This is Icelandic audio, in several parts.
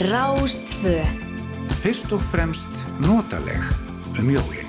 Rástfö Fyrst og fremst notaleg um jólinn.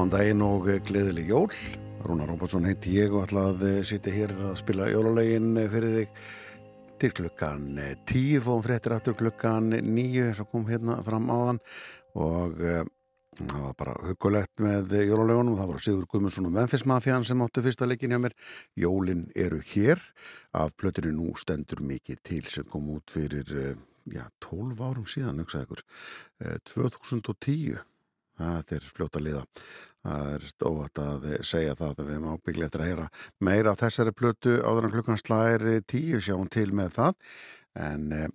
Góðan daginn og gleðileg jól. Rúnar Róbarsson heiti ég og ætla að eh, sitja hér að spila jólulegin eh, fyrir þig til klukkan eh, tíu. Fóðum fréttir aftur klukkan nýju og kom hérna fram áðan. Og uh, það var bara hugulegt með jólulegunum og það voru Sigur Guðmundsson og Memphis Mafjan sem áttu fyrsta leikin hjá mér. Jólin eru hér. Af plötinu nú stendur mikið til sem kom út fyrir uh, já, 12 árum síðan, hugsaði ykkur, uh, 2010 það er fljóta liða það er stóðat að segja það að við erum ábygglega eftir að heyra meira af þessari plötu áður en klukkan slæðir tíu. Sjáum til með það. En eh,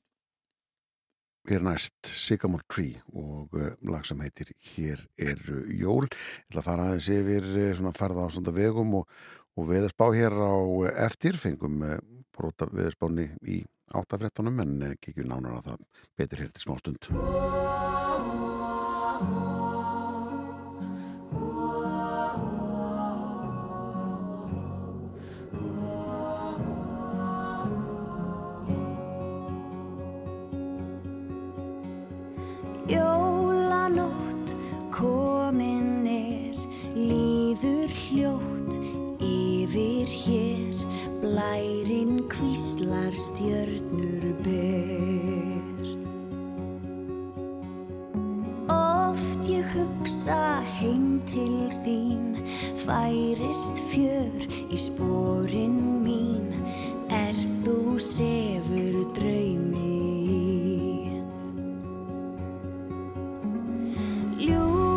hér næst Sycamore Tree og eh, lag sem heitir Hér eru jól. Ég ætla að fara aðeins yfir eh, svona farða á svona vegum og, og viðspá hér á eh, eftir. Fengum eh, brota viðspáni í áttafrettunum en eh, kikjum nánar að það betur hér til smá stund kvíslar stjörnur ber Oft ég hugsa heim til þín Færist fjör í spórin mín. Er þú sefur draumi? Ljó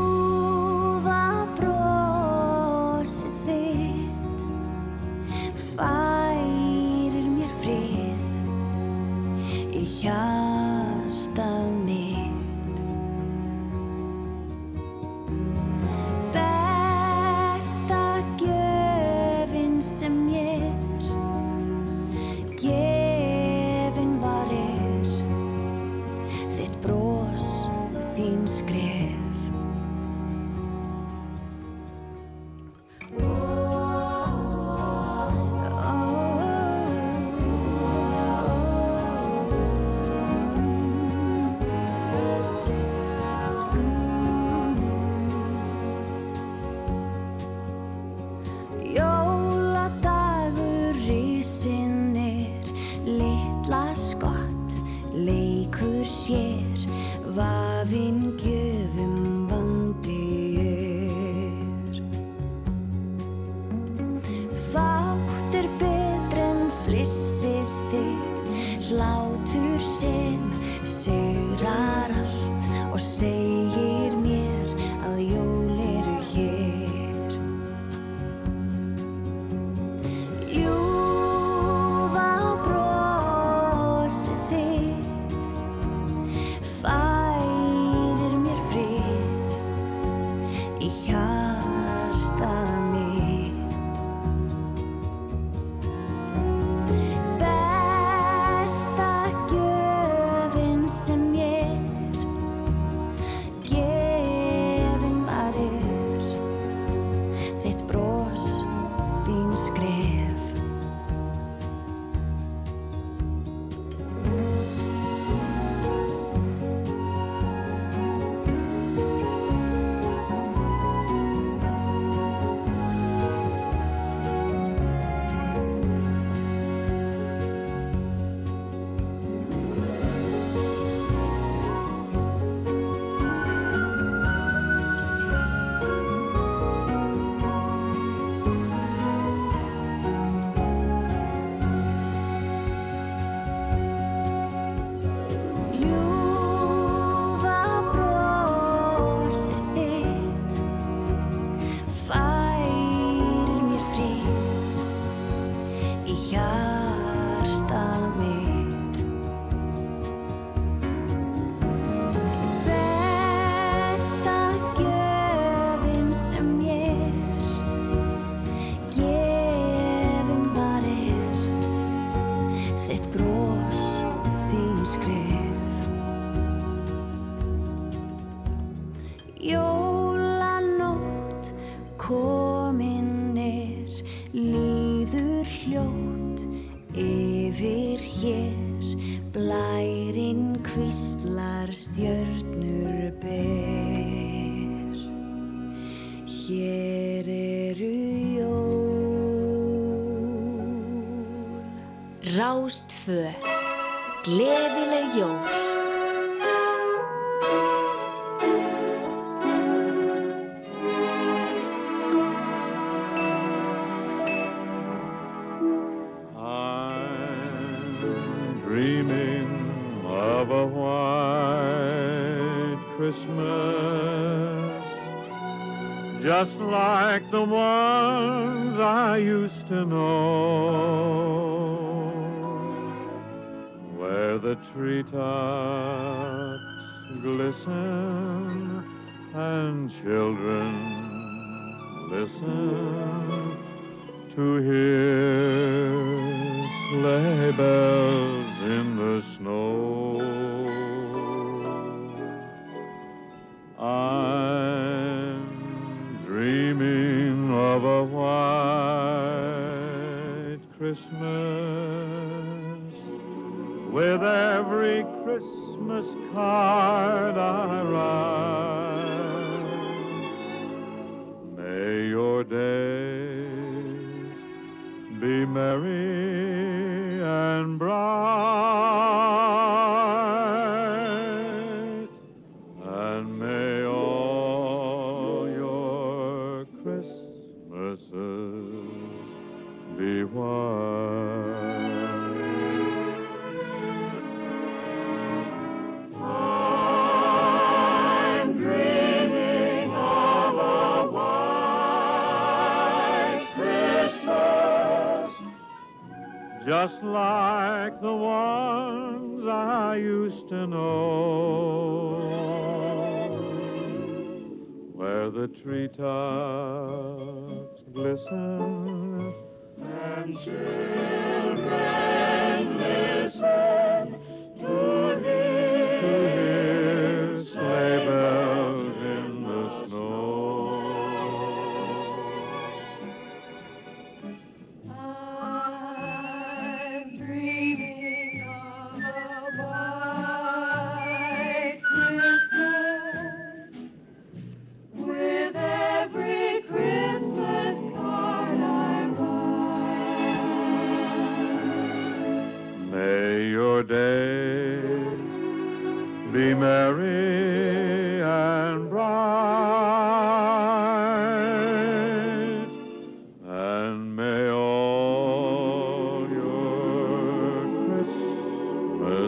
hér blærinn kvistlar stjörnur ber. Hér eru jól. Rástfö Gleðileg jól. Just like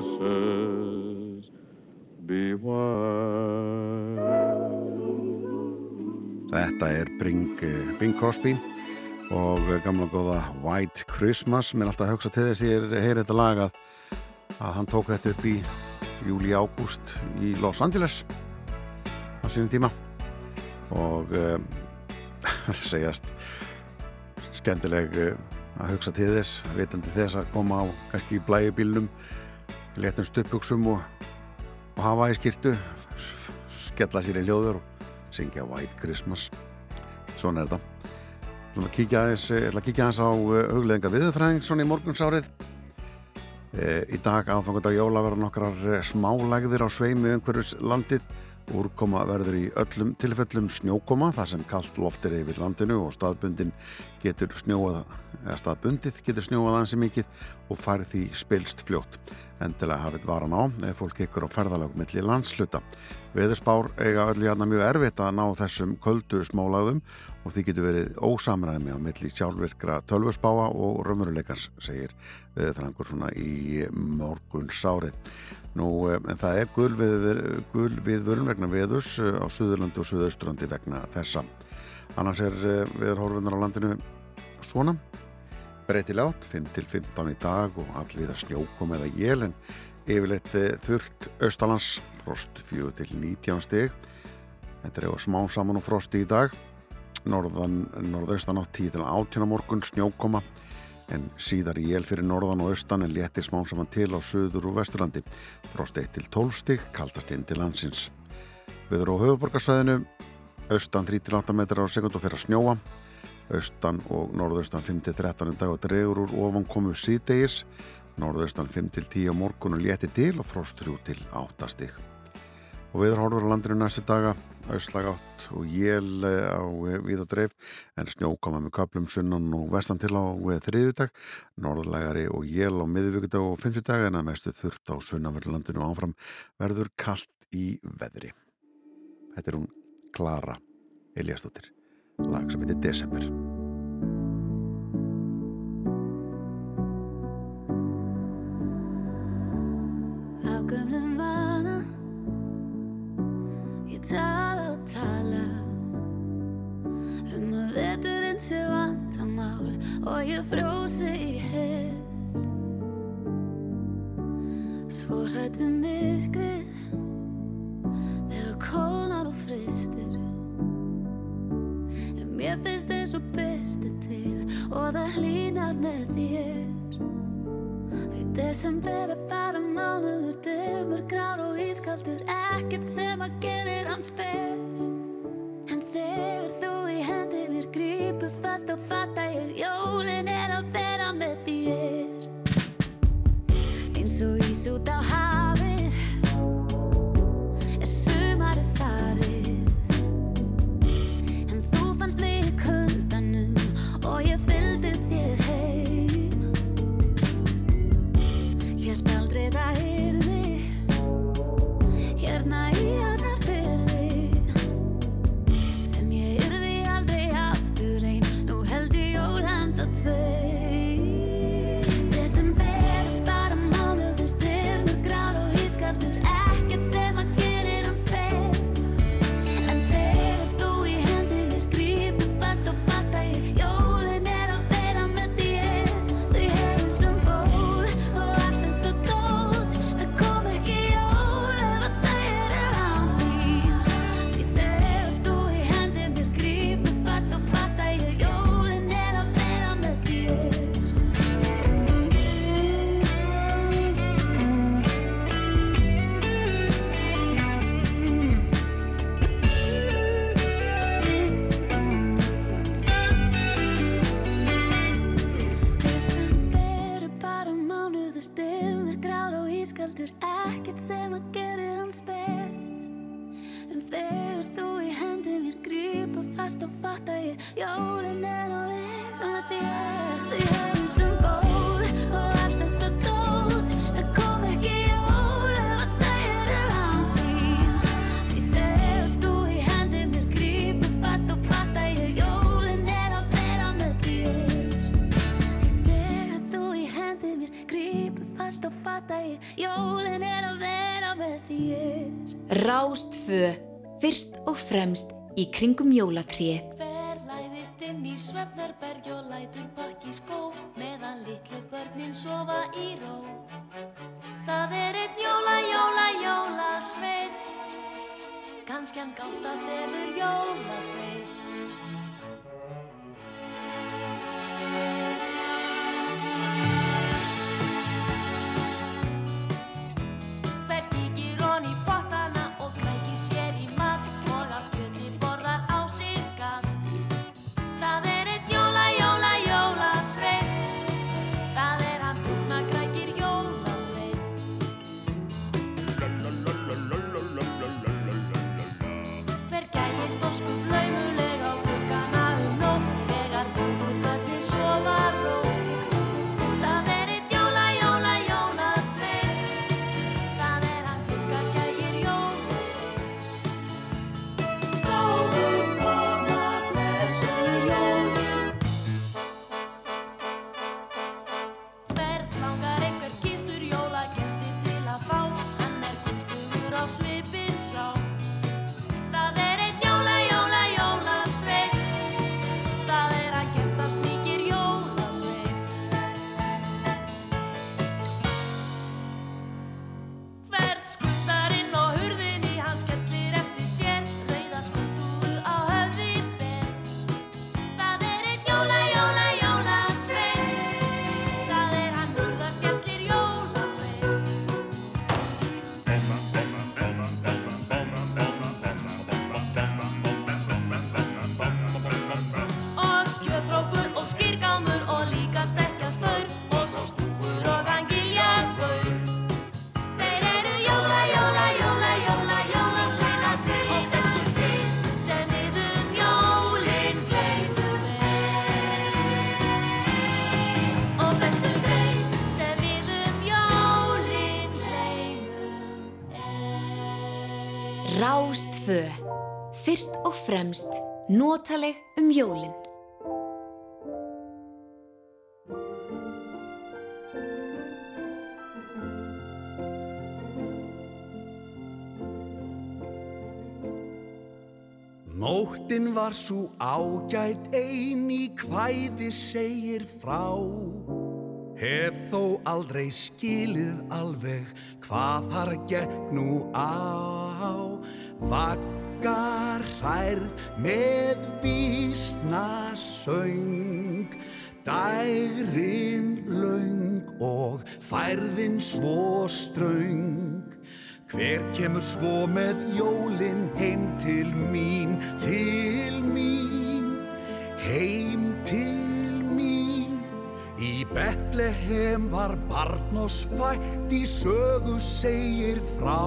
Christmases be white. Þetta er Bing, eh, Bing Crosby og gamla góða White Christmas mér er alltaf að hugsa til þess ég heyri þetta lag að, að hann tók þetta upp í júli-ágúst í Los Angeles á sínum tíma og um, að segjast skemmtileg uh, að hugsa til þess vitandi þess að koma á kannski í blæjubílnum letum stöpuksum og, og hafa í skýrtu skella sér í hljóður og syngja White Christmas. Svona er þetta. Ég ætla að kíkja aðeins, að kíkja aðeins á uh, hugleðinga viðurfræðing svona í morgunsárið. E, í dag aðfangandag jóla verða nokkrar eh, smálægðir á sveimi umhverjus landið úrkoma verður í öllum tilfellum snjókoma þar sem kallt loft er yfir landinu og staðbundin getur snjóað eða staðbundið getur snjóað ansi mikið og færð því spilst fljótt endilega hafið varan á ef fólk ykkur á ferðalag milli landsluta Veðurspár eiga öll jæna mjög erfitt að ná þessum köldu smálaðum og því getur verið ósamræmi á milli sjálfvirkra tölvurspáa og raumuruleikans, segir veðurfrangur svona í morgun sárið. Nú, en það er gul við, við vörun vegna veðus á Suðurlandi og Suðausturlandi vegna þessa. Annars er veðurhorfinnar á landinu svona, breytilátt, 5-15 í dag og allvið að snjókum eða jél en yfirleitt þurft austalands frost 4-19 stig. Þetta er eða smá saman og frosti í dag. Norðan, norðaustan á 10-18 morgun snjókoma en síðar í jél fyrir norðan og austan en léttir smá saman til á söður og vesturlandi. Frost 1-12 stig kaldast inn til landsins. Viður á höfuborgarsvæðinu austan 3-8 metrar á sekund og fyrir að snjóa. Austan og norðaustan 5-13 dag og dregur úr ofan komu síðdegis. Norðaustan 5-10 á morgun og létti til og frost 3-8 stig. Og viður horfur á landinu næstu daga auðslagátt og jél á viða dreif en snjókoma með köplum sunnan og vestan til á þriðudag norðlægari og jél á miðvíkudag og fymtudag en að mestu þurft á sunnanverðlandinu áfram. Verður kallt í veðri. Þetta er hún Klara Eliastóttir lag sem heitir Desember. Af gömlum að veturinn sé vandamál Og ég frjósi í hel. Svo hrætt við myrkrið Þegar kólnar og fristir En mér finnst eins og byrsti til Og það hlýnar með þér. Því desember er fara mánuður Dömur, grár og ískaldur. Ekkert sem að gerir hann spes I the find í kringum jólatríð. Hver læðist inn í svefnarberg og lætur bakki skó meðan litlu börnin sofa í ró. Það er einn jóla, jóla, jólasveit, kannski hann gátt að þefur jólasveit. Fremst notaleg um jólin. Nóttin var svo ágætt ein í kvæði segir frá Hef þó aldrei skilið alveg hvað þar gekk nú á Vaggar hærð með vísna söng Dægrin löng og færðin svo ströng Hver kemur svo með jólin heim til mín, til mín, heim til mín. Í Betlehem var barn og svætt í sögu segir frá.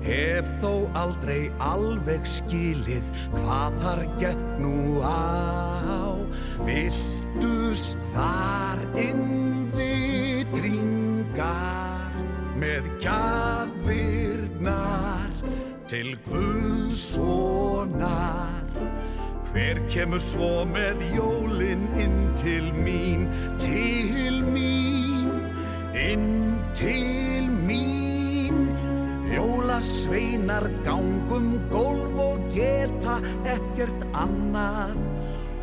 Hef þó aldrei alveg skilið hvað þar gekk nú á. Viltust þar innvitringar með gjafirnar til Guðssonar. Hver kemur svo með jólin inn til mín, til mín, inn til mín? Jólasveinar gangum gólf og geta ekkert annað.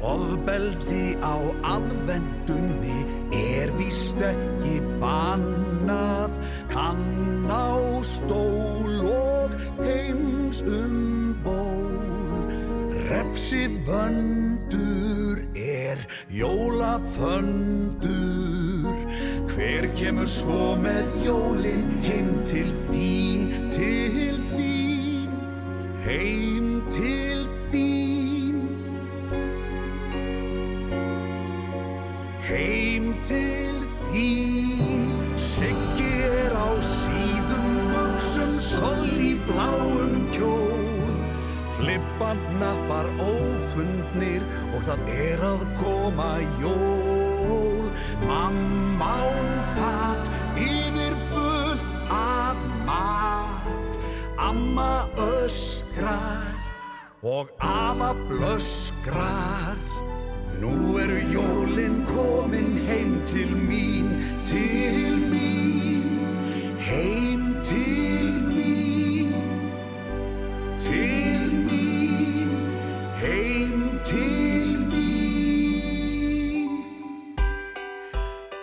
Ofbeldi á aðvendunni er víst ekki bannað. Kann á stól og heims um ból. Refsið vöndur er jólaföndur. Hver kemur svo með jólin heim til þín, til þín, heim til þín. Heim til þín, Siggi er á síðum buksum, sol í bláum kjól. Flippa jólahnapar ófundnir og það er að koma jól. Mamma á fatt yfir fullt af mat, amma öskrar og afa blöskrar. Nú eru jólin komin heim til mín, til mín, heim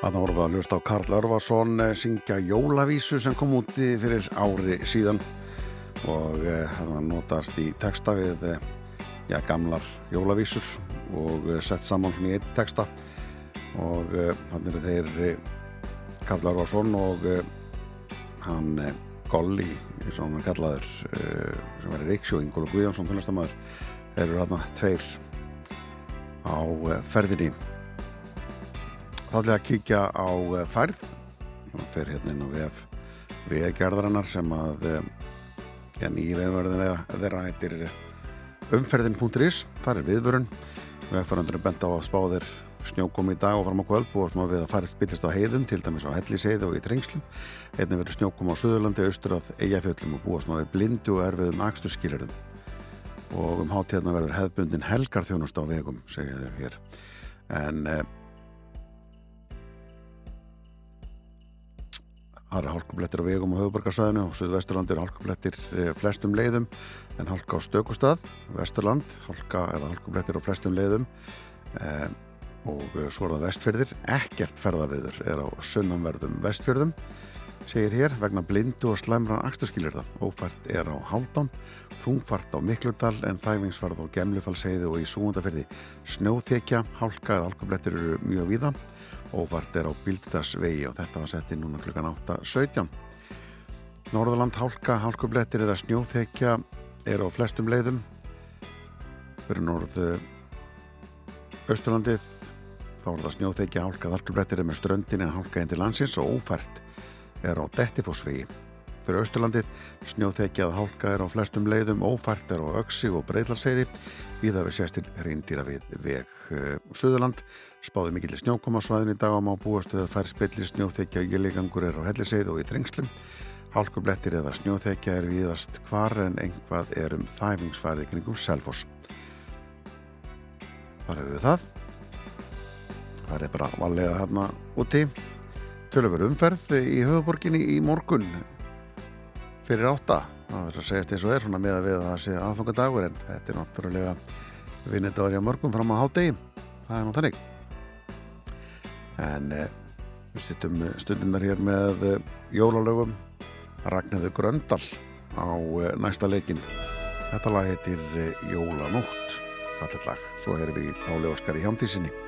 Þannig vorum við að hlusta á Karl Örvarsson eh, syngja Jólavísu sem kom út í- fyrir ári síðan. Og eh, það notast í texta við eh, já, gamlar Jólavísur og sett saman svona í einn texta. Og þannig eru þeir Karl Örvarsson og hann Golli, og hann er kallaður sem er Ríksjó, Ingóla Guðjónsson tónlistamæður, eru hérna tveir á ferðinni þá ætla ég að kíkja á eh, færð. Og fer hérna inn á VF veðgerðarinnar sem að eh, ja, nýji veðverðin þeirra heitir umferðin.is þar er viðvörun. Vegfærandur er bent á að spáðir snjókomi í dag og fram á kvöld. Búast maður við að færist byggist á heiðum til dæmis á helliseiði og í trengslum einnig verður snjókom á Suðurlandi, austur að Eyjafjöllum og búast maður blindu og erfiðum aksturskilurðum og um hátíðna verður hefðbundin helgarþjónust á vegum segja þau hér. En Það eru hálkublettir á vegum á höfuborgarsvæðinu og Suðvesturland eru hálkublettir eh, flestum leiðum en hálka á stökustad, Vesturland, hálka eða hálkublettir á flestum leiðum eh, og eh, svo er það vestfyrðir. Ekkert ferðaviður er á sunnanverðum vestfyrðum, segir hér, vegna blindu og slæmra aksturskilirða. Ófært er á Haldán, þungfart á Mikludal en þæfingsfarð á Gemlifalseiði og í Súmundafyrði. Snjóþekja, hálka eða hálkublettir eru mjög víða óvart er á Bíldarsvegi og þetta var sett í núna klukkan 8.17. Norðurland hálka, hálkublettir eða snjóþekja er á flestum leiðum. Fyrir norðu Östurlandið þá er það snjóþekja, hálka, hálkublettir er með ströndin en hálka inn til landsins og ófært er á Dettifossvegi. Fyrir Östurlandið snjóþekja að hálka er á flestum leiðum, ófært er á Öksi og Breitlarseiði. Víða við séstir reyndýra við veg uh, Suðurland. Spáði mikill snjókoma á svæðin í dag á má búastu að fær spillir snjóþekja og gilligangur er á helliseið og í trengslum. Hálkublettir eða snjóþekja er víðast hvar en einhvað er um þæfingsfærði kringum Selfoss. Þar hefur við það. Það er bara valega hérna úti. Tölur umferð í höfuborginni í morgun fyrir átta. Það er að segjast eins og er svona með að við að það sé aðfangadagur en þetta er náttúrulega vinnidagur hjá mörgum fram á hádegi. Það er þannig. En eh, við sittum stundinnar hér með eh, jólalögum Ragnæðu Gröndal á eh, næsta leikin. Þetta lag heitir eh, Jólanótt. Fallet lag. Svo erum við Páli Óskar í hjámtísinni.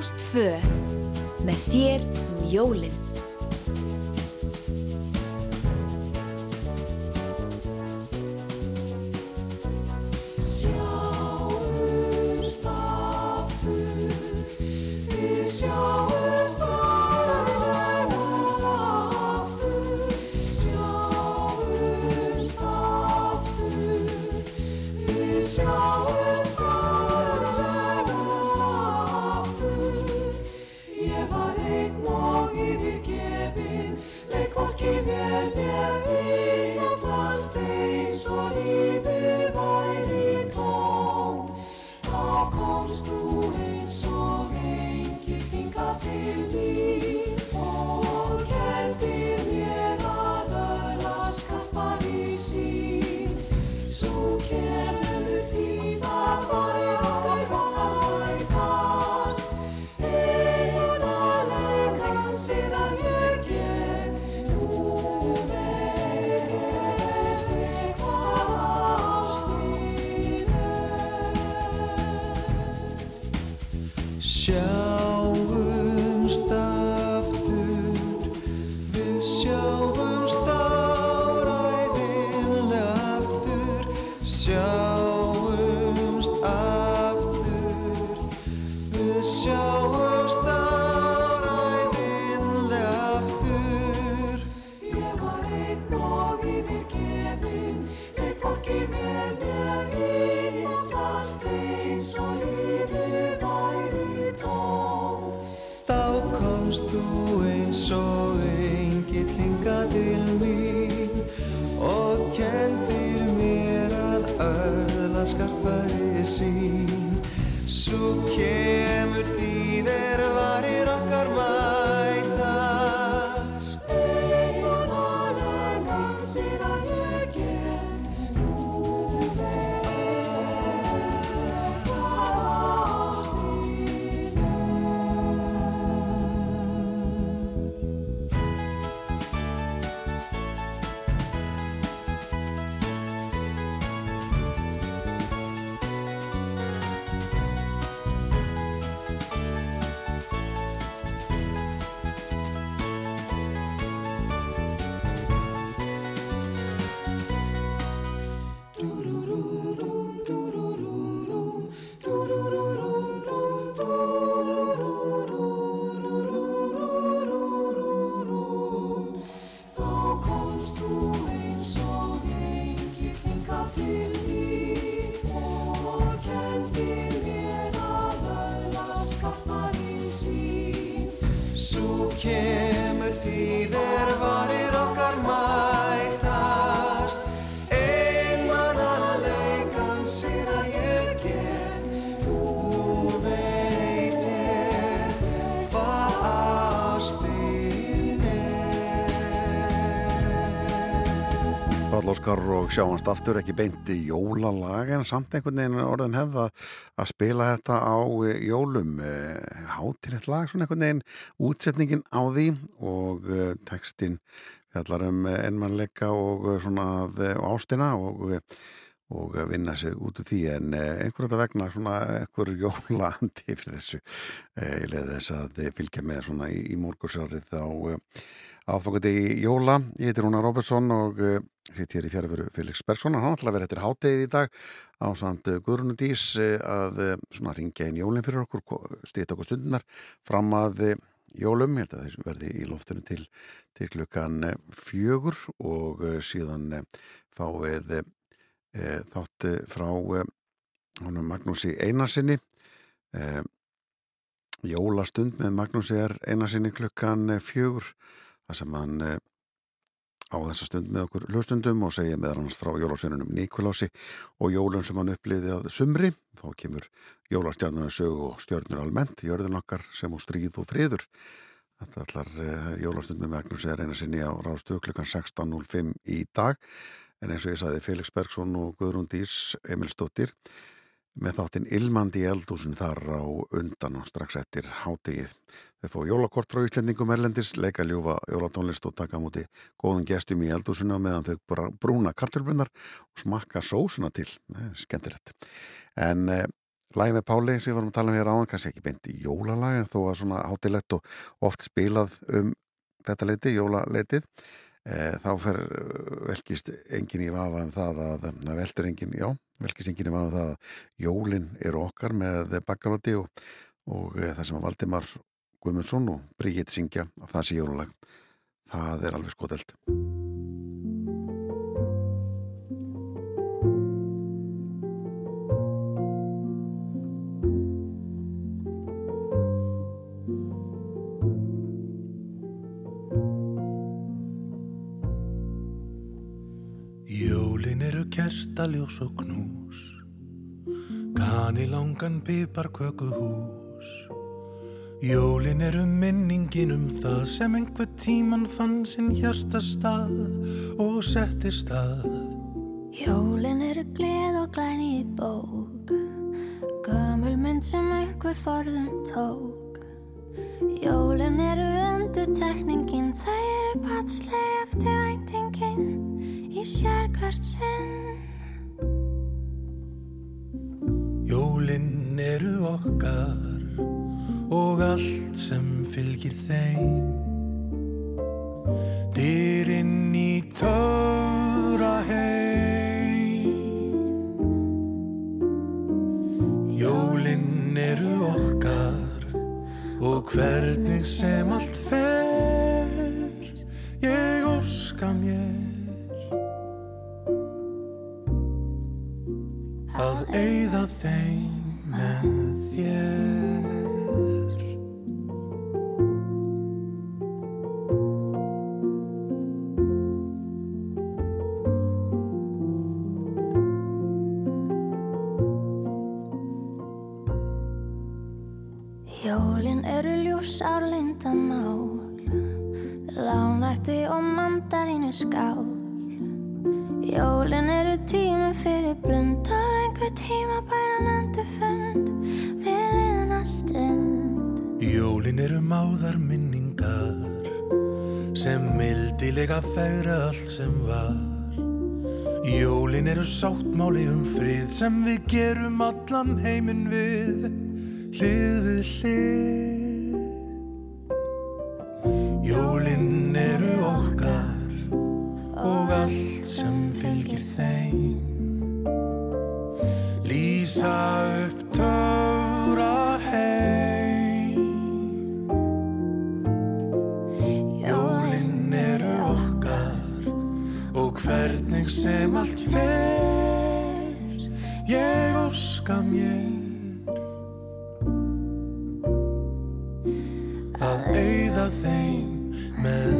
Rástfö með þér um jólin. Svo og sjáumst aftur ekki beinti jólalag en samt einhvern veginn orðin hefða að spila þetta á eh, jólum. Hátilegt lag, svona einhvern veginn útsetningin á því og eh, textin fjallar um eh, einmannleika og eh, svona eh, ástina og eh, og að vinna sig út úr því. En eh, einhver þetta vegna svona einhver jólandi fyrir þessu eh, leði þess að eh, fylgja með svona í, í morgursárið á aðfokandi í jóla. Ég heiti Rúnar Robertsson og eh, sitt hér í fjárveru Felix Bergson hann ætla að vera eftir hátegið í dag á samt Dís eh, að eh, svona ringja inn jólinn fyrir okkur stýta okkur stundunar fram að jólum, ég held að þessu verði í loftinu til, til klukkan fjögur og síðan fáið þátt frá Magnúsi Einarsinni jólastund með Magnúsi er Einarsinni klukkan fjögur þar sem hann e, á þessa stund með okkur hlustundum og segja með annars frá jólasönunum Nikolási og jólun sem hann uppliði að sumri. Þá kemur jólastjarnarnar sög og stjörnur almennt, jörðin okkar sem og stríð og friður. Þetta allar uh, jólastund með Magnúsi er Einarsinni á rástu klukkan 16.05 í dag. En eins og ég saði Felix Bergson og Guðrún Dís Emilsdóttir með þáttinn Ilmandi eldúsin þar á undan og strax eftir hátegið. Þeir fá jólakort frá Íslendingum Erlendis, leika ljúfa jólatónlist og taka múti góðum gestum í eldúsina meðan þau brúna kartölbrunnar og smakka sósuna til. Nei, skemmtilegt. En eh, lagi með Páli sem við varum að tala um hér áðan, kannski ekki beint í jólalag en þó að svona hátilegt og oft spilað um þetta leiti, jólaleitið e, þá fer eh, velkist engin í vafa um það að það veldur engin, já, velkist engin í vafa um það að jólin eru okkar með bakkaróti og, og e, það sem að Valdimar Guðmundsson og Bríkit syngja að það sé jólalag. Það er alveg skotelt. Jólin eru kertaljós og knús Kani langan piparköku hús Jólin eru minningin um það sem einhver tíman fann sinn hjartastað og setti stað. Jólin eru gleð og glæni í bók Gömul mynd sem einhver forðum tók. Jólin eru undutekningin Það eru patsleg eftir væntingin Í sérkvært sinn. Jólin eru okkar og allt sem fylgir þeim. Dyrinn í töfra heim. Jólin eru okkar og hvernig sem allt fer Ég óska mér að eyða þeim árlindamál Lánætti og mandarínu skál. Jólin eru tími fyrir blundal Einhver tíma bæran endur fund Við liðna stund. Jólin eru máðar minningar sem mildilega fegra allt sem var. Jólin eru sáttmáli um frið sem við gerum allan heiminn við hlið við hlið Börnin eru okkar og allt sem fylgir þeim. Lýsa upp töfra heim. Jólinn eru okkar og hvernig sem allt fer Ég óska mér að auða þeim. man.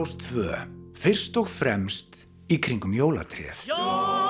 Rás 2 fyrst og fremst í kringum jólatrið. Jó!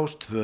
Ástfö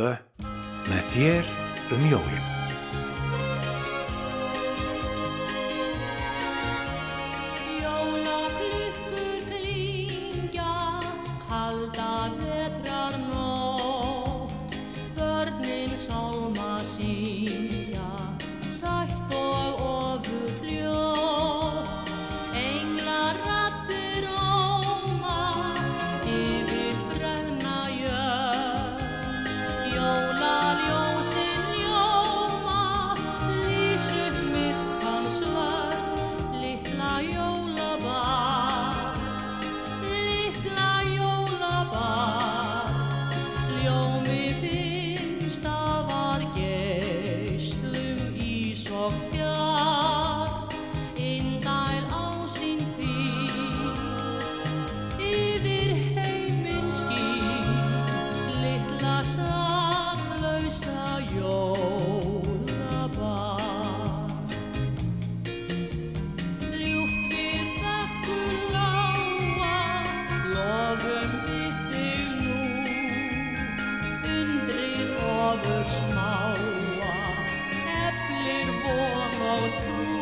out.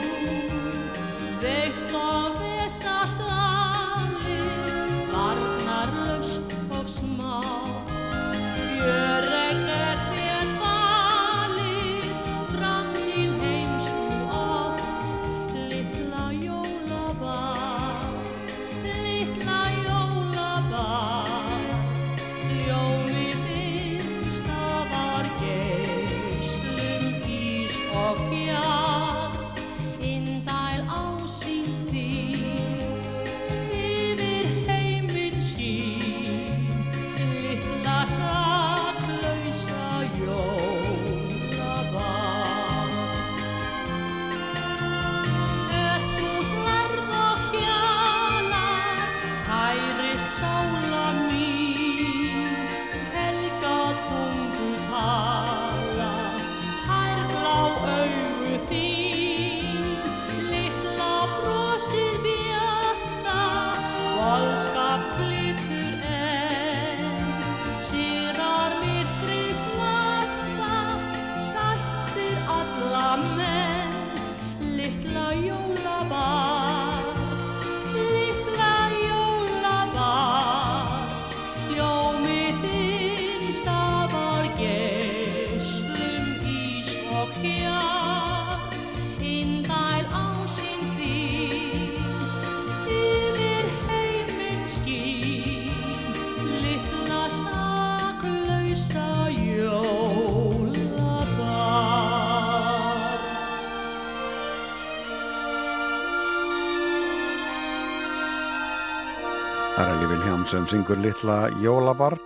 Sem syngur litla jólabarn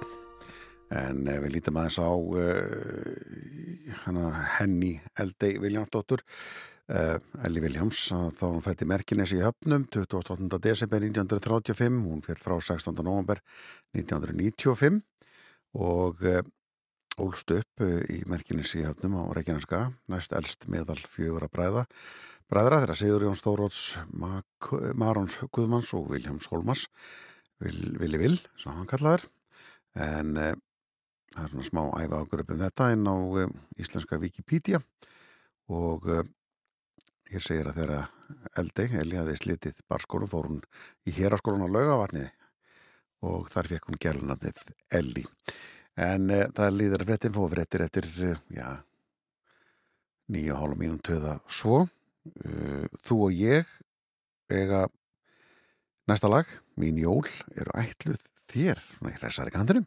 en eh, við lítum aðeins á uh, hana Henny Eldey Viljámsdóttur uh, Elli Viljáms þá hún fætti Merkines í höfnum 28. desember 1935 hún fyrir frá 16. november 1995 og uh, ólst upp í Merkines í höfnum á Reykjaneska næst elst meðal fjögur að bræða bræðra þeirra Sigur Jón Stóróts Marons Guðmanns og Viljáms Holmas Vil, Vili Vil, svo hann kallaður en uh, það er svona smá æfa okkur upp um þetta inn á uh, íslenska Wikipedia. Og uh, hér segir að þeirra Eldi, Eli hafi slitið barskónum, fór hún í héraskólan á laugavatniði og þar fekk hún gælunafnið Elli. En það líður fréttin fóð fréttir eftir, uh, já nýju og hálfa mínum töða svo. Þú og ég eiga Næsta lag, Mín jól, eru ætluð þér, svona í hressari kantinum.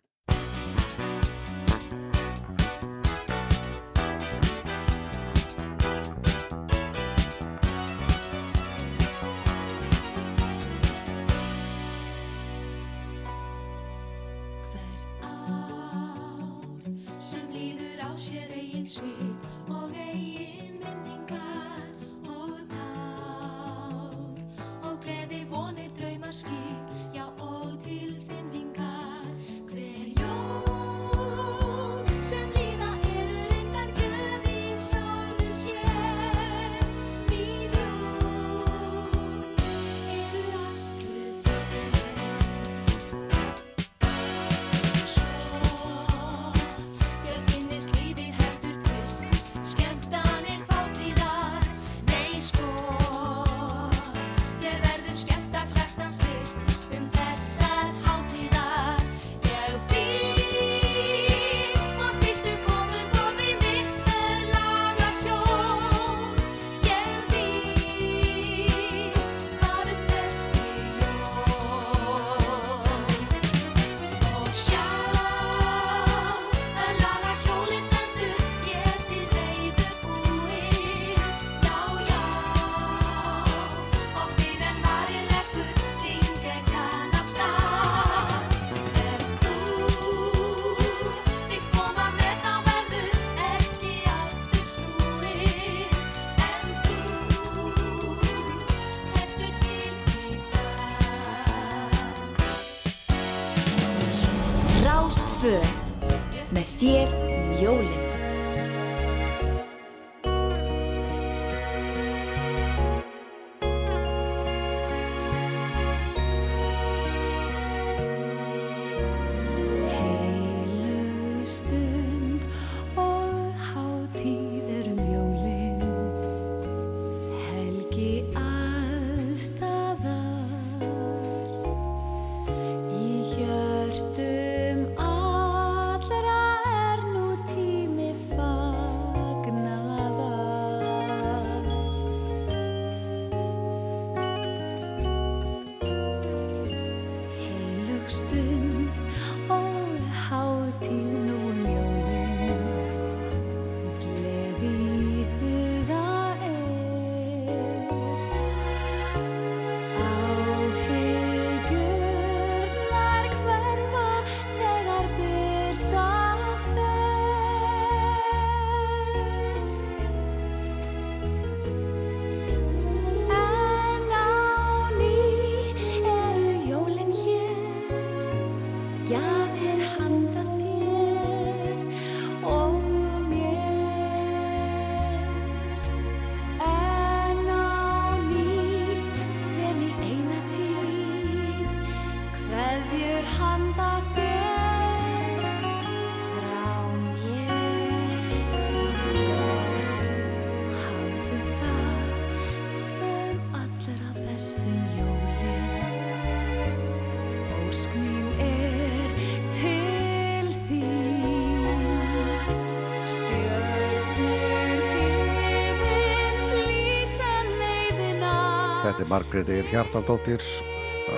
Þetta er Margrét Eir Hjartardóttir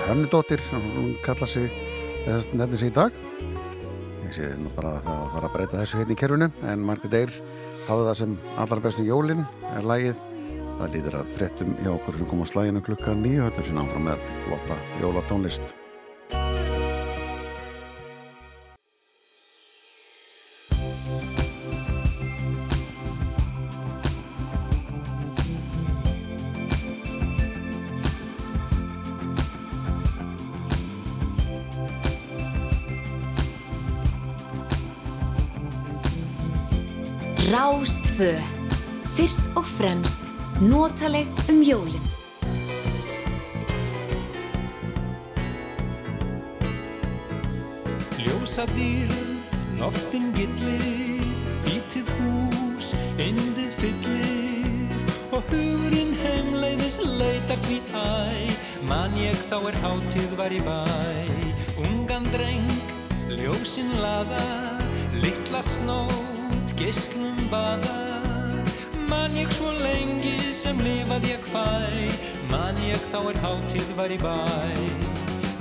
Hönnudóttir, hún kalla sig nefnir sig í dag. Ég sé nú bara að það þarf að breyta þessu hérna í kerfinu en Margrét Eir hafði það sem allar bestu jólin er lagið. Það líður að fréttum hjá okkur sem kom á slæginu klukka nýju er síðan áfram með flotta jólatónlist notaleg um jólin. Ljósadýr, loftin gillir, hvítið hús, indið fyllir og hugurinn heimleiðis leitar því æ, man ég þá er hátíð var í bæ. Ungan dreng, ljósin laða, litla snót, geislum baða, man ég svo lengi sem lifað ég hvæ, man ég þá er hátíð var í bæ.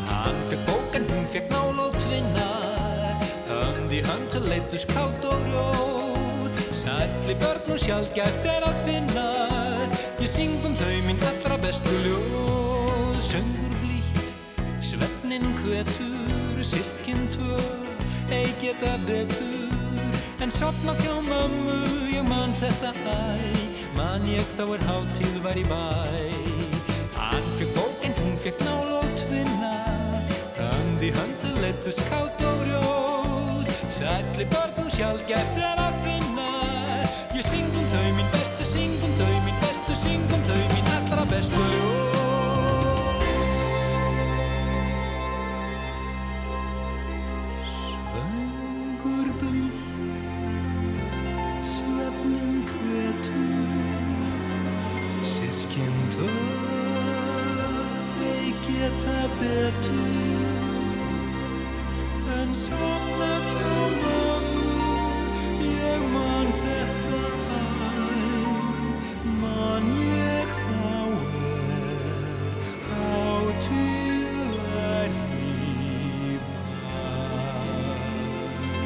Hann fekk bók en hún fekk nál og tvinna. Hönd í hönd leitus kátt og rjóð Sælli börn og sjálfgæft er að finna. Ég syng um þau mín allra bestu ljóð. Söngur blítt, svefnin hvetur Sistkinn tvö, ei geta betur En sopna hjá mömmu, ég man þetta æ. Man ég þá er hátíð var í bæ. Hann fekk bók en hún fekk nál og tvinna Hönd í hönd leittu skátt og rjóð. Sælli börn og sjálfgæft er að finna. Ég syng um þau mín bestu,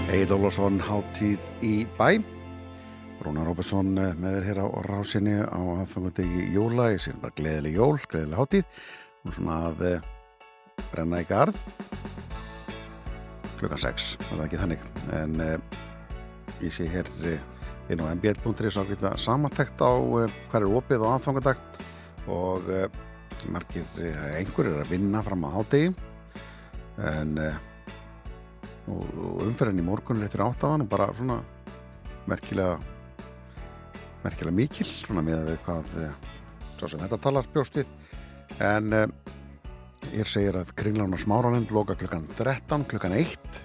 Egil Ólafsson, Hátíð í bæ. Rúnar Róbersson eh, með þér hér á rásinni á aðfangandi jóla, ég sé bara gleðileg jól, gleðileg hátíð. Og svona að eh, brenna í garð. Klukkan 6, er það ekki þannig? En eh, ég sé hér inn á mbl.is ákveðta samantækt á hver er opið á aðfangadag. Og margir, einhver er að vinna fram á hátegi en og, umferðin í morgun eftir áttaðan og bara svona merkilega merkilega mikil svona með við hvað eh, svo sem þetta talar bjóst við. En eh, ég segir að Kringlan og Smáralind loka klukkan 13 klukkan 1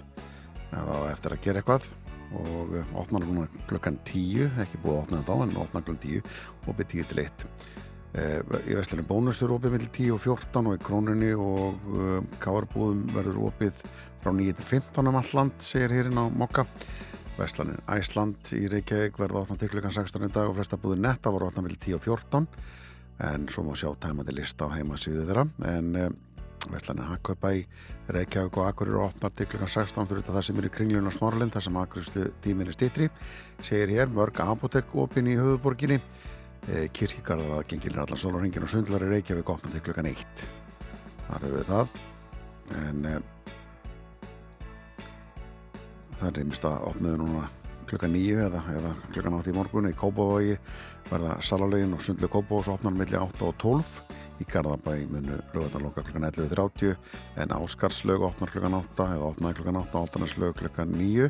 það var eftir að gera eitthvað og eh, opnar núna klukkan 10 ekki búið að opna þetta á en opnar klukkan 10 og byrja 10 til 1 Eh, í Vestlunum bónus er opið millir 10 og 14 og í krónunni og uh, káarbúðum verður opið frá 9 til 15 um all land, segir hérinn á Mokka. Vestlanin Æsland í Reykjavík verður 8 til klukkan 16 í dag og flesta búður netta voru 8 millir 10 og 14 en svo má sjá tæmandi lista á heimasvíðu þeirra. En uh, Vestlanin Hakkaupa í Reykjavík og Akkur eru 8 til klukkan 16 fyrir það sem er í kringlun og smáralind þar sem Akkurstu tímin er stýttri segir hér mörg apotek opin í höfuborginni kirkgarðar að gengilin allan sólarhengin og sundlar í Reykjavík opna til klukkan 1 þar hefur við það. En e, það er reymist að opnaðu núna klukkan 9 eða, eða klukkan 8 í morgun í Kópavogi verða salalegin og sundlu Kópavós opnar millir 8 og 12 í Garðabæ munu lögðarloka klukkan 11.30 en Áskarslög opnar klukkan 8 eða opnaði klukkan 8 Altanarslög klukkan 9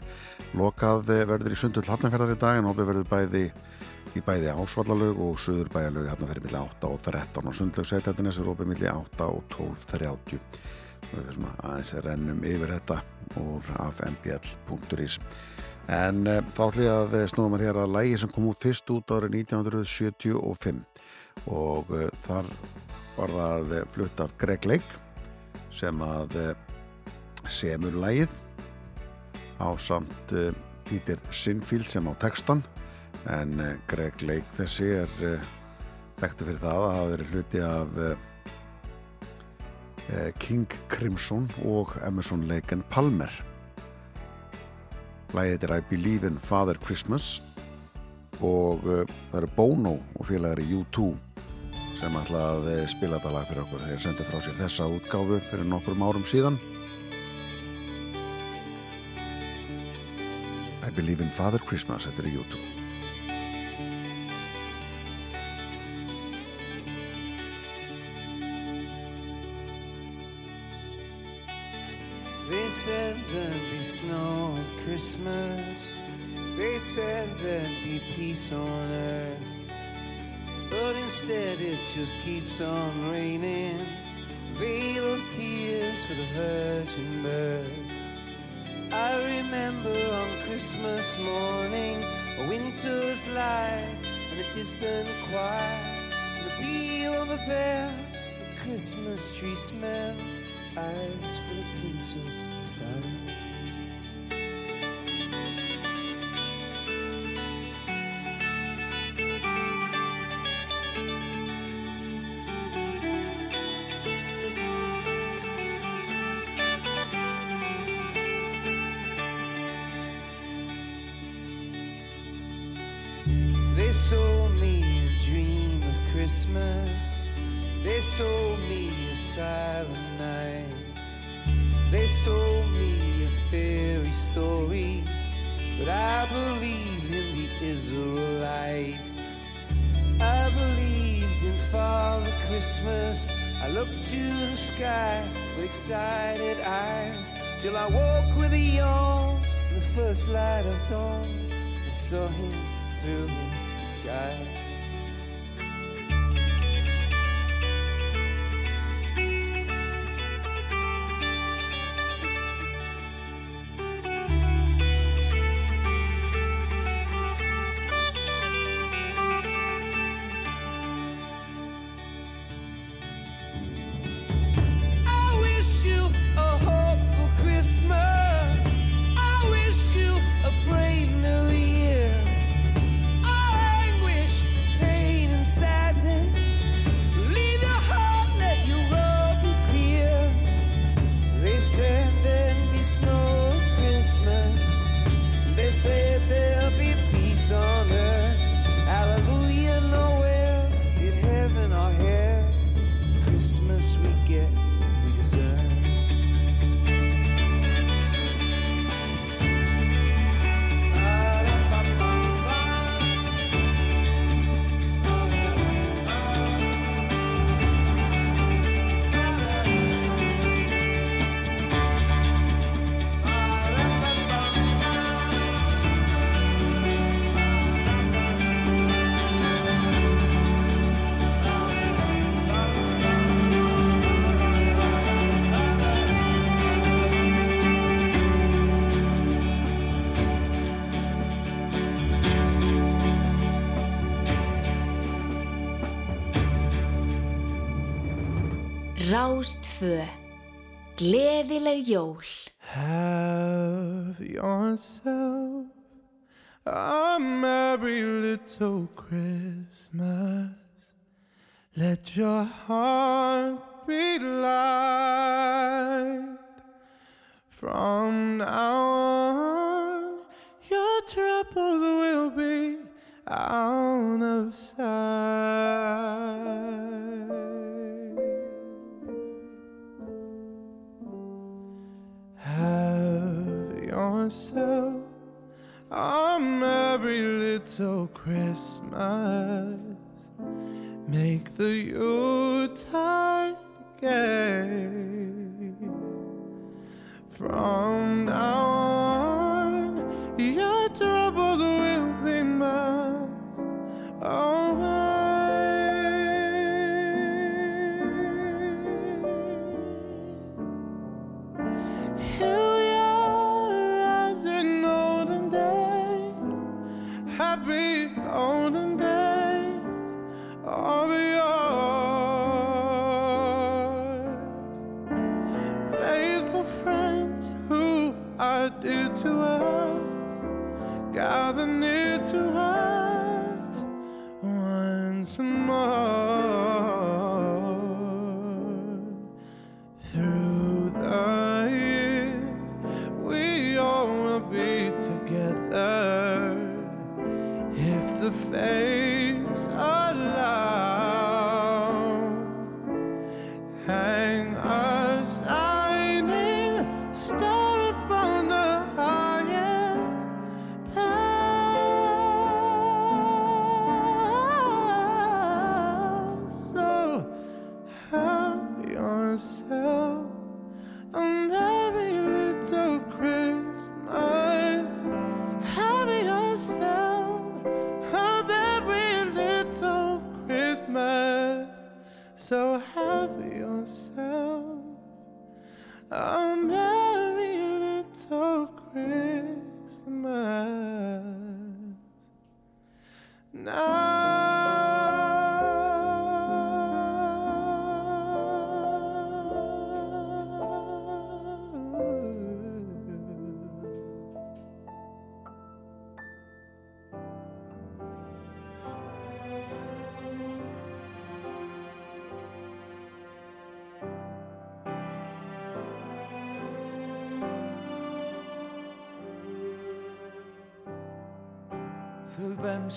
lokað verður í sundull Hattanferðar í dag en opið verður bæði í bæði ásvallalög og söðurbæjalög hérna fyrir milli 8 og 13 og sundlög setjættinnes er opið milli 8 og 12.30 aðeins rennum yfir þetta úr af mbl.is en e, þá ætlum ég að snúðum að hér að lægi sem kom út fyrst út árið 1975 og e, þar var það flutt af Greg Lake sem að e, semur lægið á samt Peter Sinfield sem á textan en Greg Lake þessi er þekktu fyrir það að hafa verið hluti af King Crimson og Emerson Lake and Palmer. Læðið er I Believe in Father Christmas. Og það eru Bono og félagar í U2 sem ætla að spila þetta lag fyrir okkur. Þeir sendu frá sér þessa útgáfu fyrir nokkur árum síðan. I Believe in Father Christmas þetta er U2 said there'd be snow at Christmas. They said there'd be peace on earth. But instead it just keeps on raining. Veil of tears for the virgin birth. I remember on Christmas morning a winter's light and a distant choir and the peal of a bell, the Christmas tree smell, eyes full of tinsel light and saw him through his disguise. Gleðileg jól. Have yourself a merry little Christmas. Let your heart be light. From now on your troubles will be out of sight. Yourself a merry little Christmas. Make the Yuletide gay. From now on,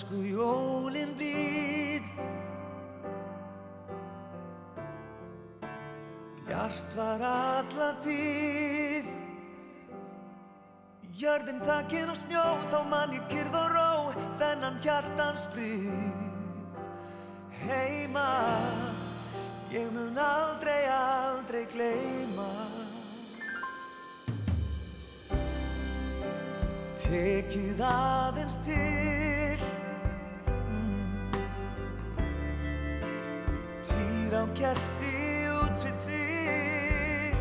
Jólin blíð. Bjart var alla tíð. Jörðin þakin og snjó Þá man ég kyrð og ró Þennan hjartans frið. Heima Ég mun aldrei, aldrei gleyma. Tekið aðeins til Kerti út við þig.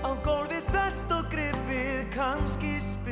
Á gólfi sest og gripið kannski spyr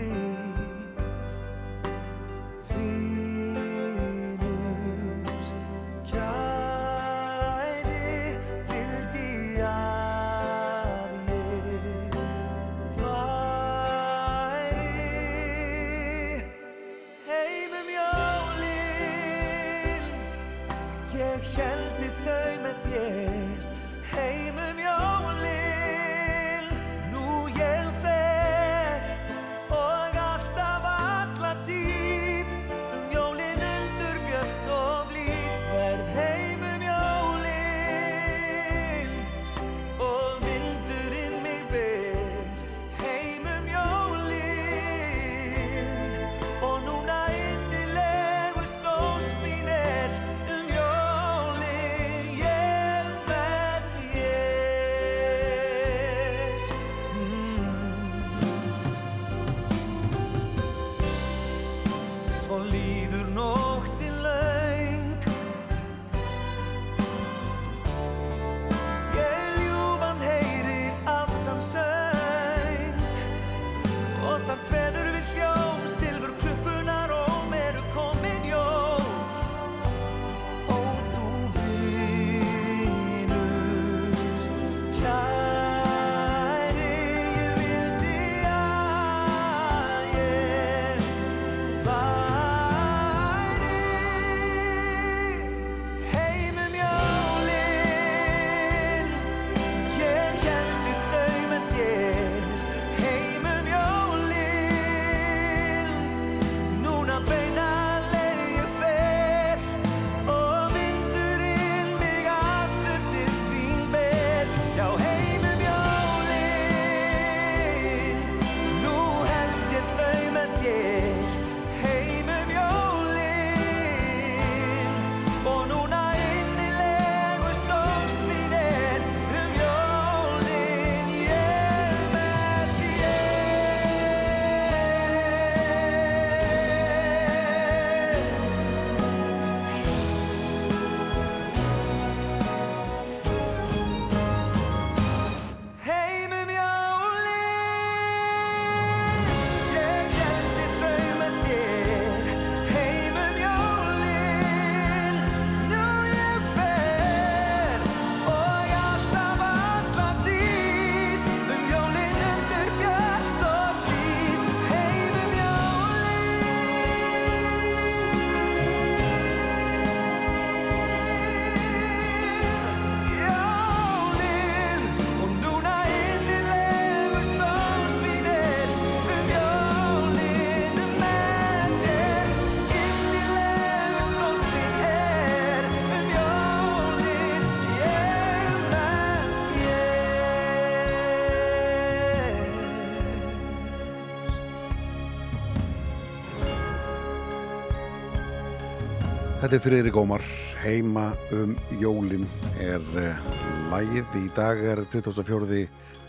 Þetta er Friðrik Ómar, heima um jólin er uh, lægið. Í dag er 24.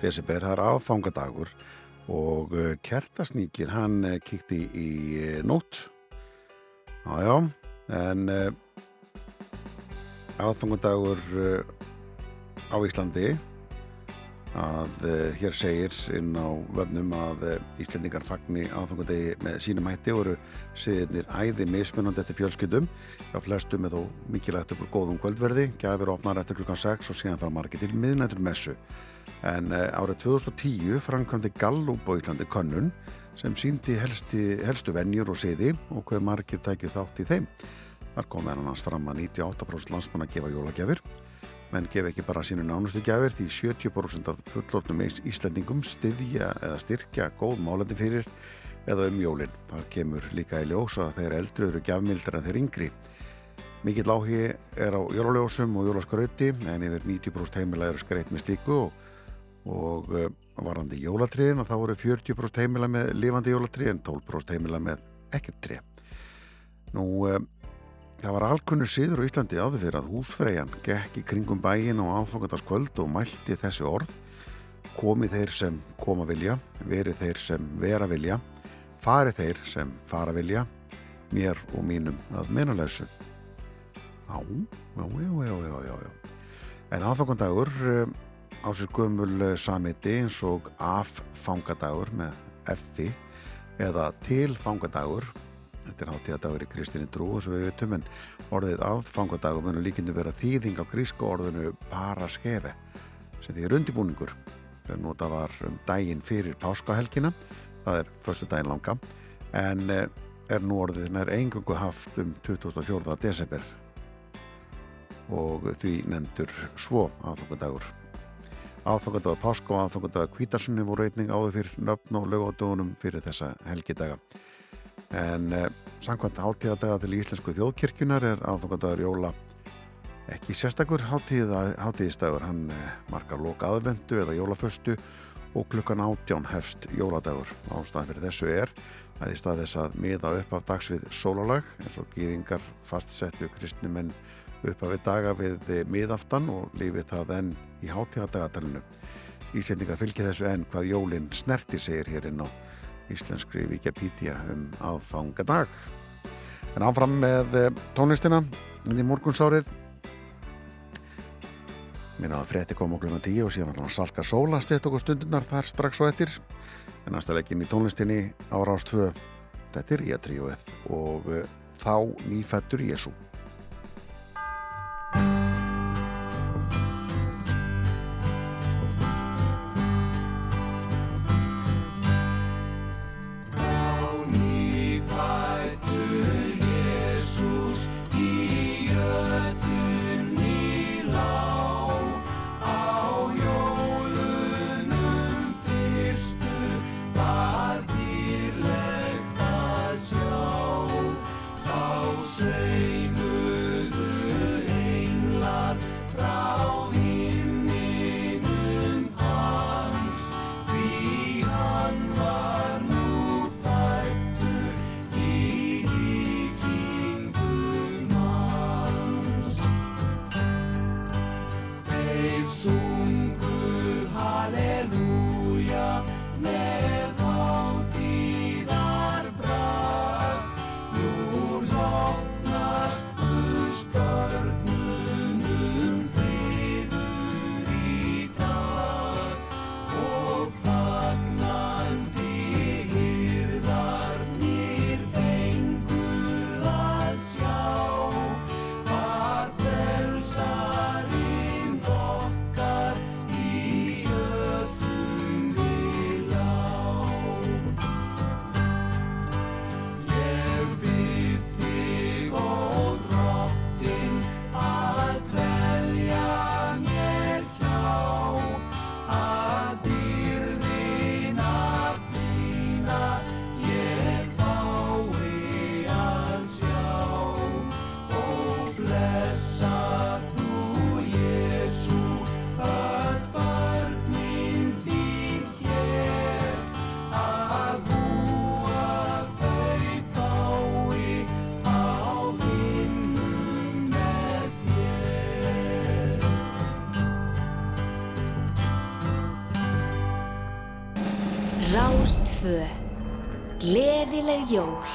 desember, það er aðfangadagur og uh, kertasnýkir, hann uh, kíkti í uh, nót. Jájá, en aðfangadagur á Íslandi að uh, hér segir inn á vöfnum að uh, Íslandingar fagni aðfangadegi með sínum hætti og eru siðirnir æði mismunandi eftir fjölskyldum Já, flestum er þó mikilvægt upp úr góðum kvöldverði, gafir opnar eftir klukkan 6 og síðan fara margir til miðnættur messu. En uh, árið 2010 framkvæmdi Gallup á Íslandi könnun sem síndi helsti, helstu venjur og siði og hver margir tækju þátt í þeim. Þar kom hans fram að 98% landsmann að gefa jólagjafir menn gef ekki bara sínu nánustu gjafir því 70% af fullornum íslendingum styðja eða styrkja góð málandi fyrir eða um jólinn. Þar kemur líka í ljósa þeir eldri eru gjafmildar en þeir yngri. Mikill áhugi er á jólaljósum og jólaskrauti en yfir 90% heimila eru skreitt með slíku og, og uh, varandi jólatriðin og þá eru 40% heimila með lifandi jólatrið en 12% heimila með ekkert trið. Nú, uh, Það var alkunnur síður á Íslandi áður fyrir að húsfreyjan gekk í kringum bæin og aðfangandaskvöld og mælti þessi orð komið þeir sem koma vilja, verið þeir sem vera vilja, farið þeir sem fara vilja, mér og mínum að mennulegsu. Já, já, já, já, já, já. En aðfangandagur á sér gömul samiti eins og affangadagur með effi eða tilfangadagur Þetta er hátíðadagur í Kristinni Drú og svo við veitum en orðið aðfangadagur munur líkindu vera þýðing á grísku orðinu bara skefi sem því er undibúningur þegar nota var um daginn fyrir páskahelgina. Það er förstu daginn langa en er nú orðið nær engungu haft um 24. desember. Og því nefndur svo aðfangadagur. Aðfangadagur páska og aðfangadagur kvítarsunni voru einning áður fyrir nöfn og lögadögunum fyrir þessa helgidaga en eh, samkvæmt hátíðadaga til Íslensku þjóðkirkjunar er aðfangadagur jóla ekki sérstakur hátíðistagur hann eh, markar loka aðvendu eða jólaföstu og klukkan átján hefst jóladagur. Ástæðan fyrir þessu er að í stað þess að miða upp af dags við sólalag eins og gýðingar fastsettu kristnimenn upp af við daga við miðaftan og lífið það enn í hátíðadagatalinu Ísendinga fylgja þessu enn hvað jólinn snerti segir hér inn á íslenskri Wikipedia um aðfangadag. En áfram með tónlistina inn í morgunsárið. Minna að frétti kom okkur um að tíu og síðan allan Salka Sóla stett okkur stundunar þar strax og eftir. En næstalegin í tónlistinni ára ást 2. Þetta er ég að tríuð og þá nýfættur Jésu. Gleðileg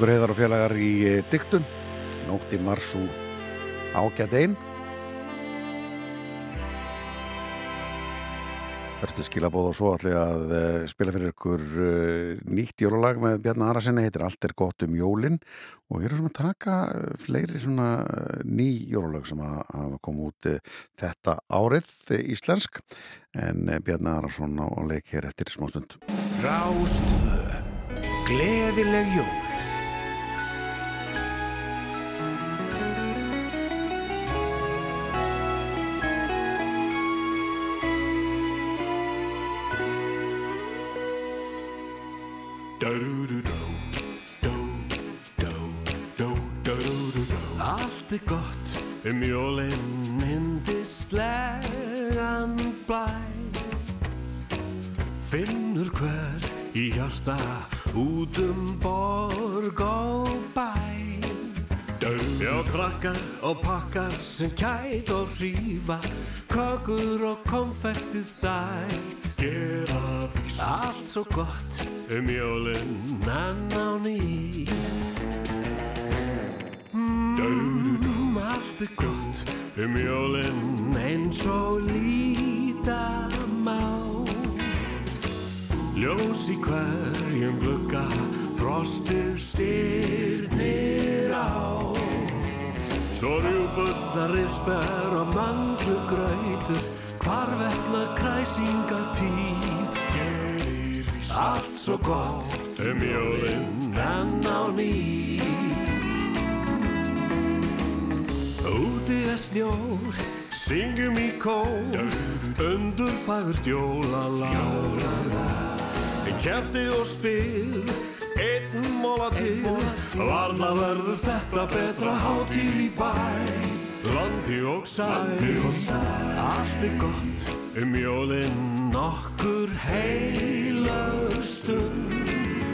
Ykkur heiðar og félagar í eh, diktum Nóttin var svo ágætt einn Hörstu skilabóð og svo ég að uh, spila fyrir ykkur uh, nýtt jólalag með Bjarni Arasinni, heitir Allt er gott um jólin. Og við erum svona að taka fleiri svona ný jólalag sem að hafa komið út þetta árið íslensk. En Bjarni Arason á, leik hér eftir smástund. Rástvö, gleðileg jól. Allt er gott um jólinn hindislegan blæ. Finnur hver í hjarta út um borg og bæ Já, krakkar og pakkar sem kæt og hrífa Kökur og konfektið sætt. Gera vís Allt svo gott um jólinn enn á ný. Mm, Allt er gott um jólinn eins og líta má. Ljós í hverjum glugga frostið styrnir á Svo rjúbundar risper og mandlugrautur hvarvetna kræsinga tíð gerir Allt svo gott um jólinn enn á ný Úti er snjór, syngjum í kór, undur fagurt jólalag. Kerti og spil, móla til, varla verður þetta betra hátíð í bæ. Landi og sæl, allt er gott um jólinn okkur heilög stund.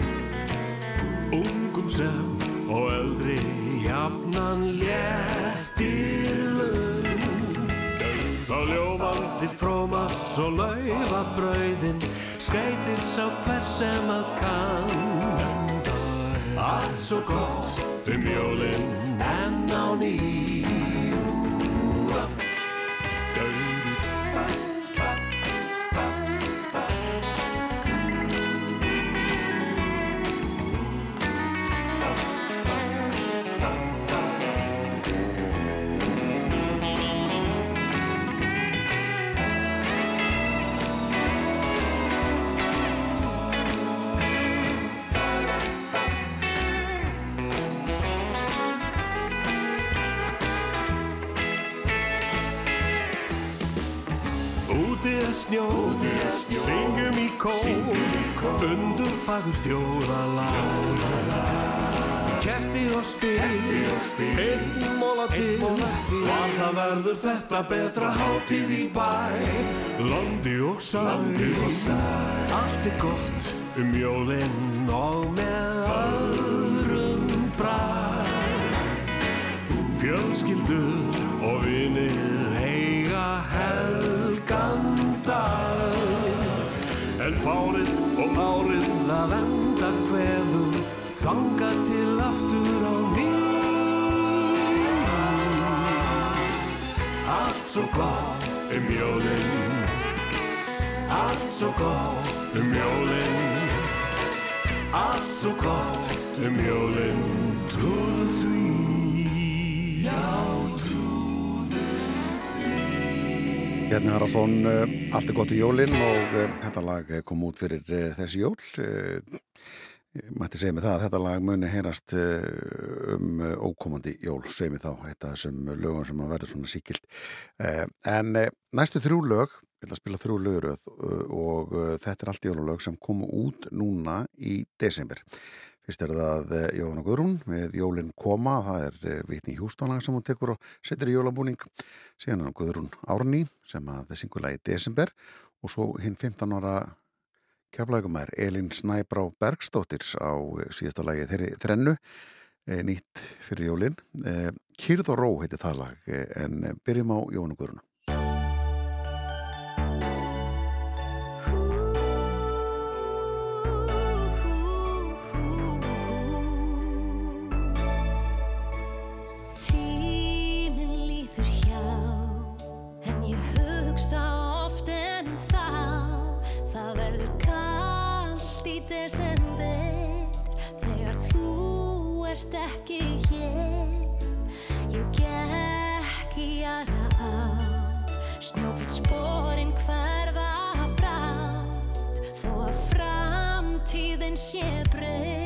Ungum sem og eldri jafnan léttir lund Þá ljómandi frómas og laufa brauðin skreitir sá hver sem að kann Allt svo gott um jólinn enn á ný undur fagurt jólalag. Kerti og spil, einn móla til, var það verður þetta betra hátíð í bæ. Landi og sæl, allt er gott um jólinn og með öðrum bræ. Fjölskyldur og vinir eiga helgan aftur á ný Allt svo gott um jólinn Allt svo gott um jólinn Allt svo gott um jólinn Trúðu því. Já, trúðu Bjarni Haraldsson, uh, allt er gott í jólinn og uh, þetta lag eh, kom út fyrir uh, þessi jól. Mætti segja mig það að þetta lag muni heyrast uh, um uh, ókomandi jól, segja mig þá, þetta þessum lögum sem að verður svona síkilt. Uh, en næstu þrjú lög, ég ætla að spila þrjú löguröð uh, og þetta er allt jólulög sem komu út núna í desember. Fyrst er það eh, Jóhanna Guðrún með Jólin koma, það er eh, Vitni Hjústónlag sem hún tekur og setur í jólabúning. Síðan er Guðrún Árný sem að það syngur lagi í desember og svo hinn 15 ára kjaflægum er Elin Snæbrá Bergstóttir á eh, síðasta lagi þeirri þrennu, eh, nýtt fyrir Jólin. Eh, Kyrð og ró heitir það lag en byrjum á Jóhanna sé breytt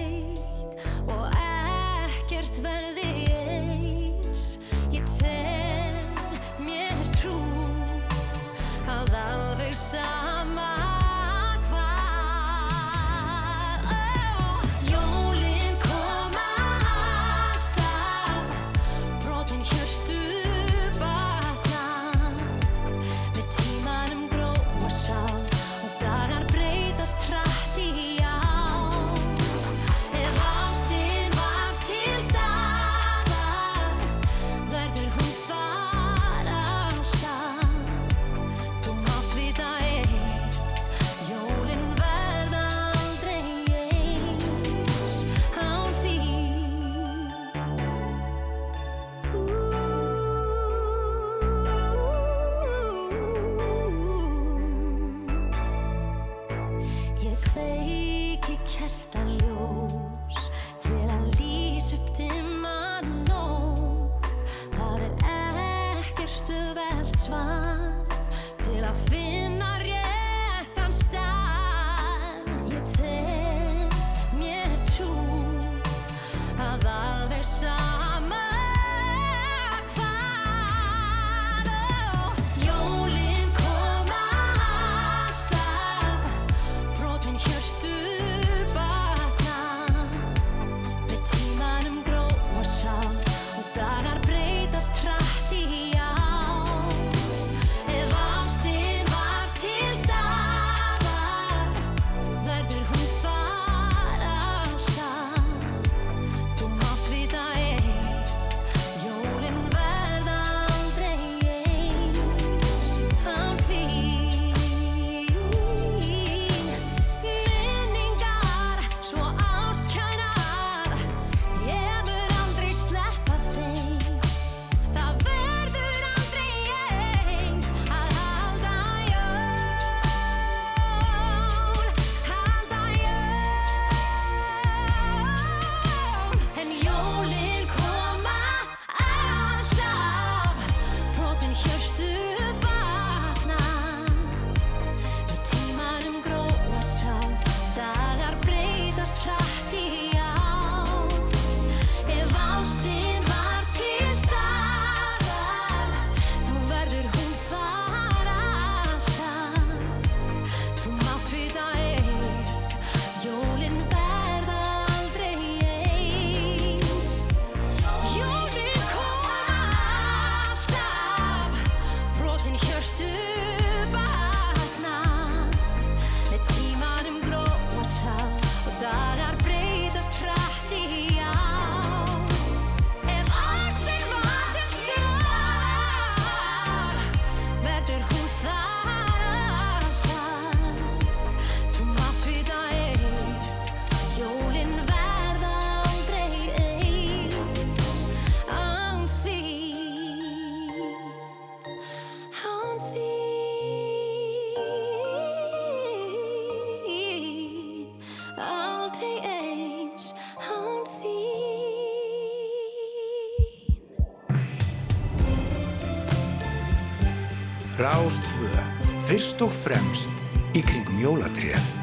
og fremst í kringum jólatréð.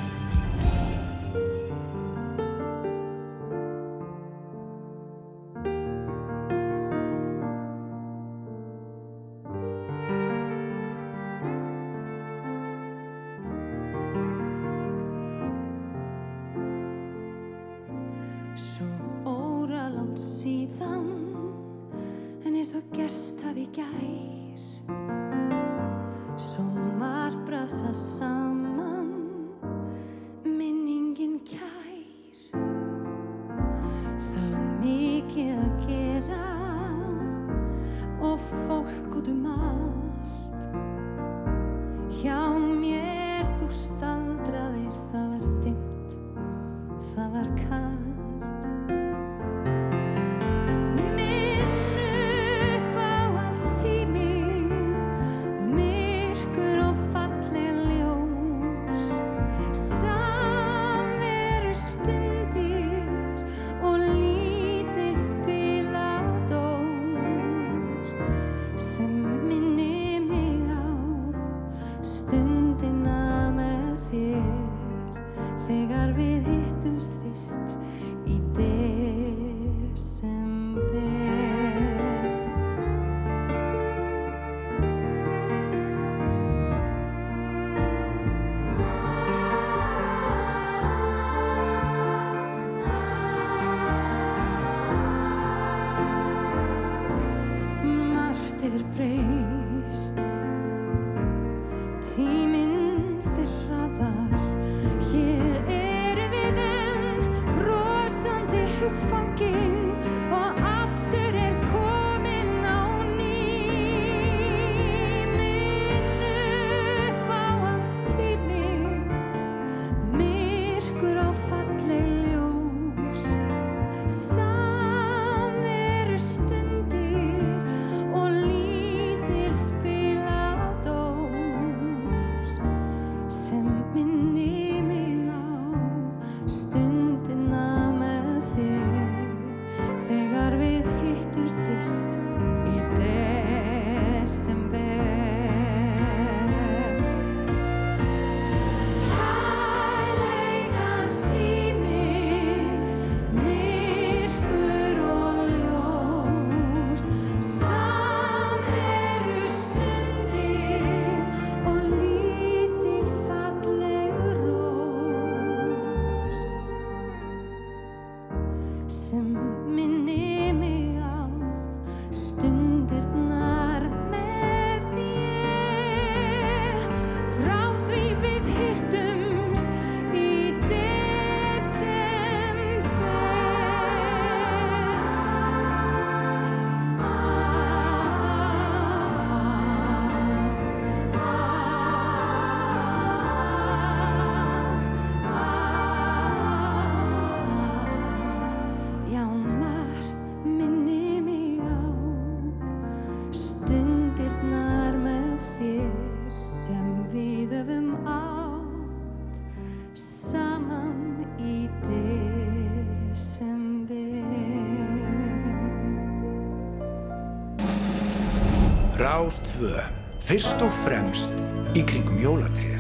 Rástvö, fyrst og fremst í kringum jólatrið.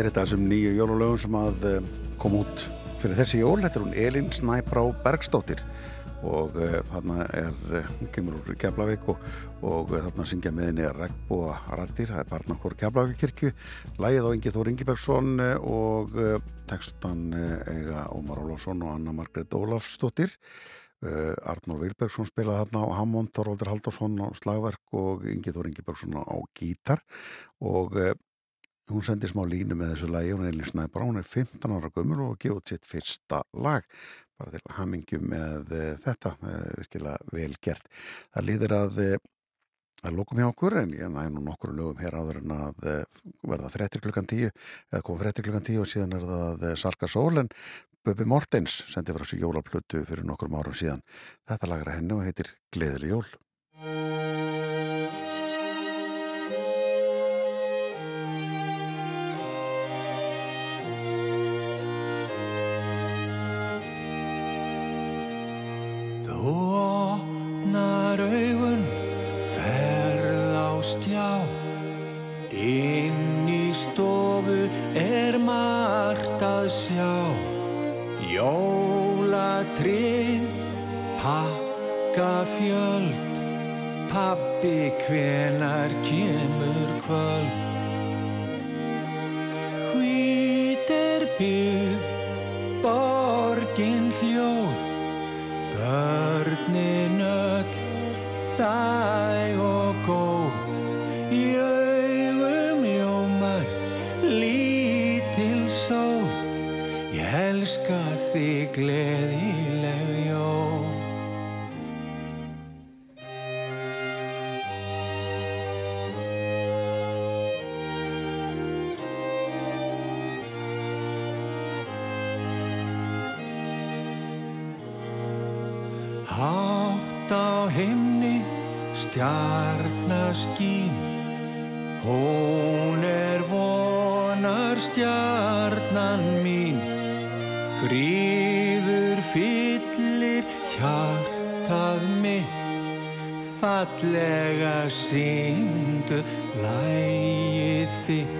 Er þetta sem nýju jólulögum sem að eh, kom út fyrir þessi jól. Þetta er hún Elin Snæbrá Bergsdóttir og uh, þarna er, uh, hún kemur úr Keflavík og, og þarna syngja með henni Regnbúa Rattir, það er barnakór Keflavík kirkju, lægið á Ingi Þór Ingibergsson og textan eiga Ómar Ólafsson og Anna Margrét Ólafsdóttir. Uh, Arnór Vilbergsson spilaði þarna á Hammond, Þorvaldur Haldarsson á slagverk og Ingi Þór Ingibergsson á gítar og hún sendi smá línu með þessu lagi, hún er Elin Snæbra, hún er 15 ára gömur og gefið sitt fyrsta lag bara til hamingju með uh, þetta, uh, virkilega vel gert. Það líður að, uh, að lókum hjá okkur en ég næ nú nokkur lögum hér áður en að verða frettir klukkan 10 eða koma frettir klukkan 10 og síðan er það Salka Sól en Böbbi Mortens sendi frá sér jólaplötu fyrir nokkur árum síðan. Þetta lagra henni og heitir Gleðileg jól. Margt að sjá. Jólatrið, pakka fjöld Pappi hvenar kemur kvöld Síndu lægið þitt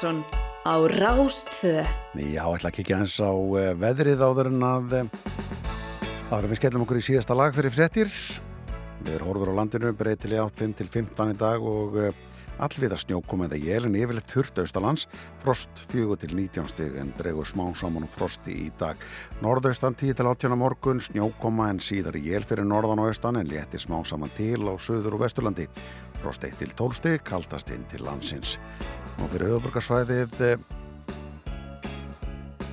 Róbertsson á Rástfö. Já, ætla að kikja eins á eh, veðrið áður en að eh, áður en við skellum okkur í síðasta lag fyrir fréttir við erum horfur á landinu breytilega 8-5 til 15 í dag og eh, allviða snjókom eða jælin yfirleitt þurft austalands, frost 4 til 19 stig en dregur smá saman og frosti í dag. Norðaustan 10 til 18 á morgun, snjókoma en síðar jél fyrir norðan og austan en léttir smá saman til á söður og vesturlandi. Frost 1 til 12 stig, kaldast inn til landsins. Og fyrir auðvörgarsvæðið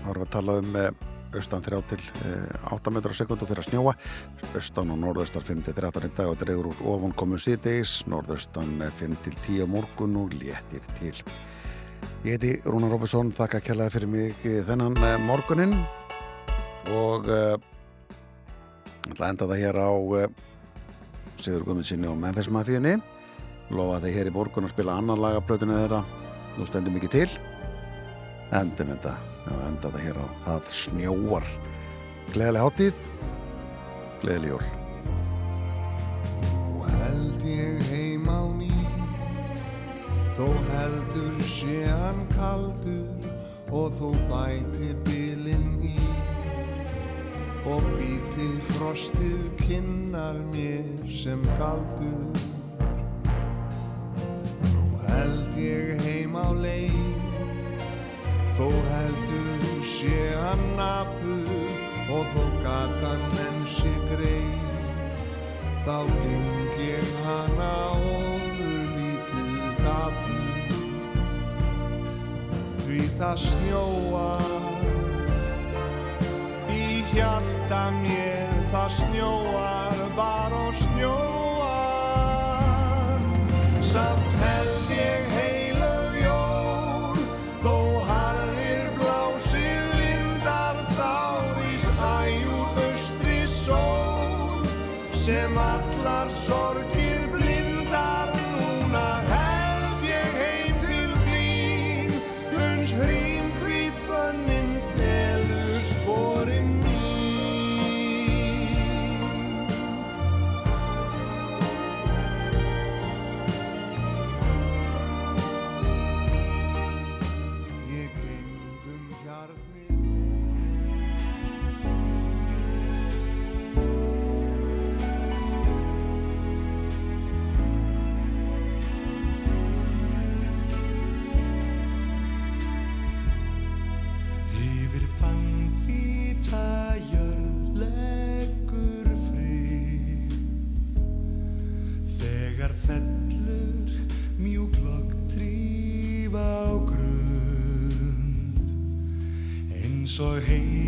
erum við að tala um eh, austan 3 til eh, 8 metrar á sekundu fyrir að snjóa. Austan og norðaustan 5 til 13 í dag og dregur úr ofan komu síðdeis norðaustan 5 til 10 á morgun og léttir til. Ég heiti Rúnar Róbesson, þakka kærlega fyrir mig eh, þennan eh, morgunin og uh, ætla að enda það hér á Sigur Guðmundsinni og Memphis Mafíunni. Lofa þeir hér í borgun að spila annan lagaplötunni þeirra nú stendur mikið til. Endum þetta. Enda þetta hér á það snjóar. Gleðileg hátíð. Gleðileg jól. Nú held ég heim á ný. Þó heldur sé hann kaldur og þó bæti bilinn í. Og býti frostið kinnar mér sem galdur. Nú held ég heim á leið. Þó heldur sé hann napur og þó gatan sé greið. Þá geng ég hana ofur lítið dapur. Því það snjóar í hjarta mér það snjóar bara og snjóar. Samt tríf á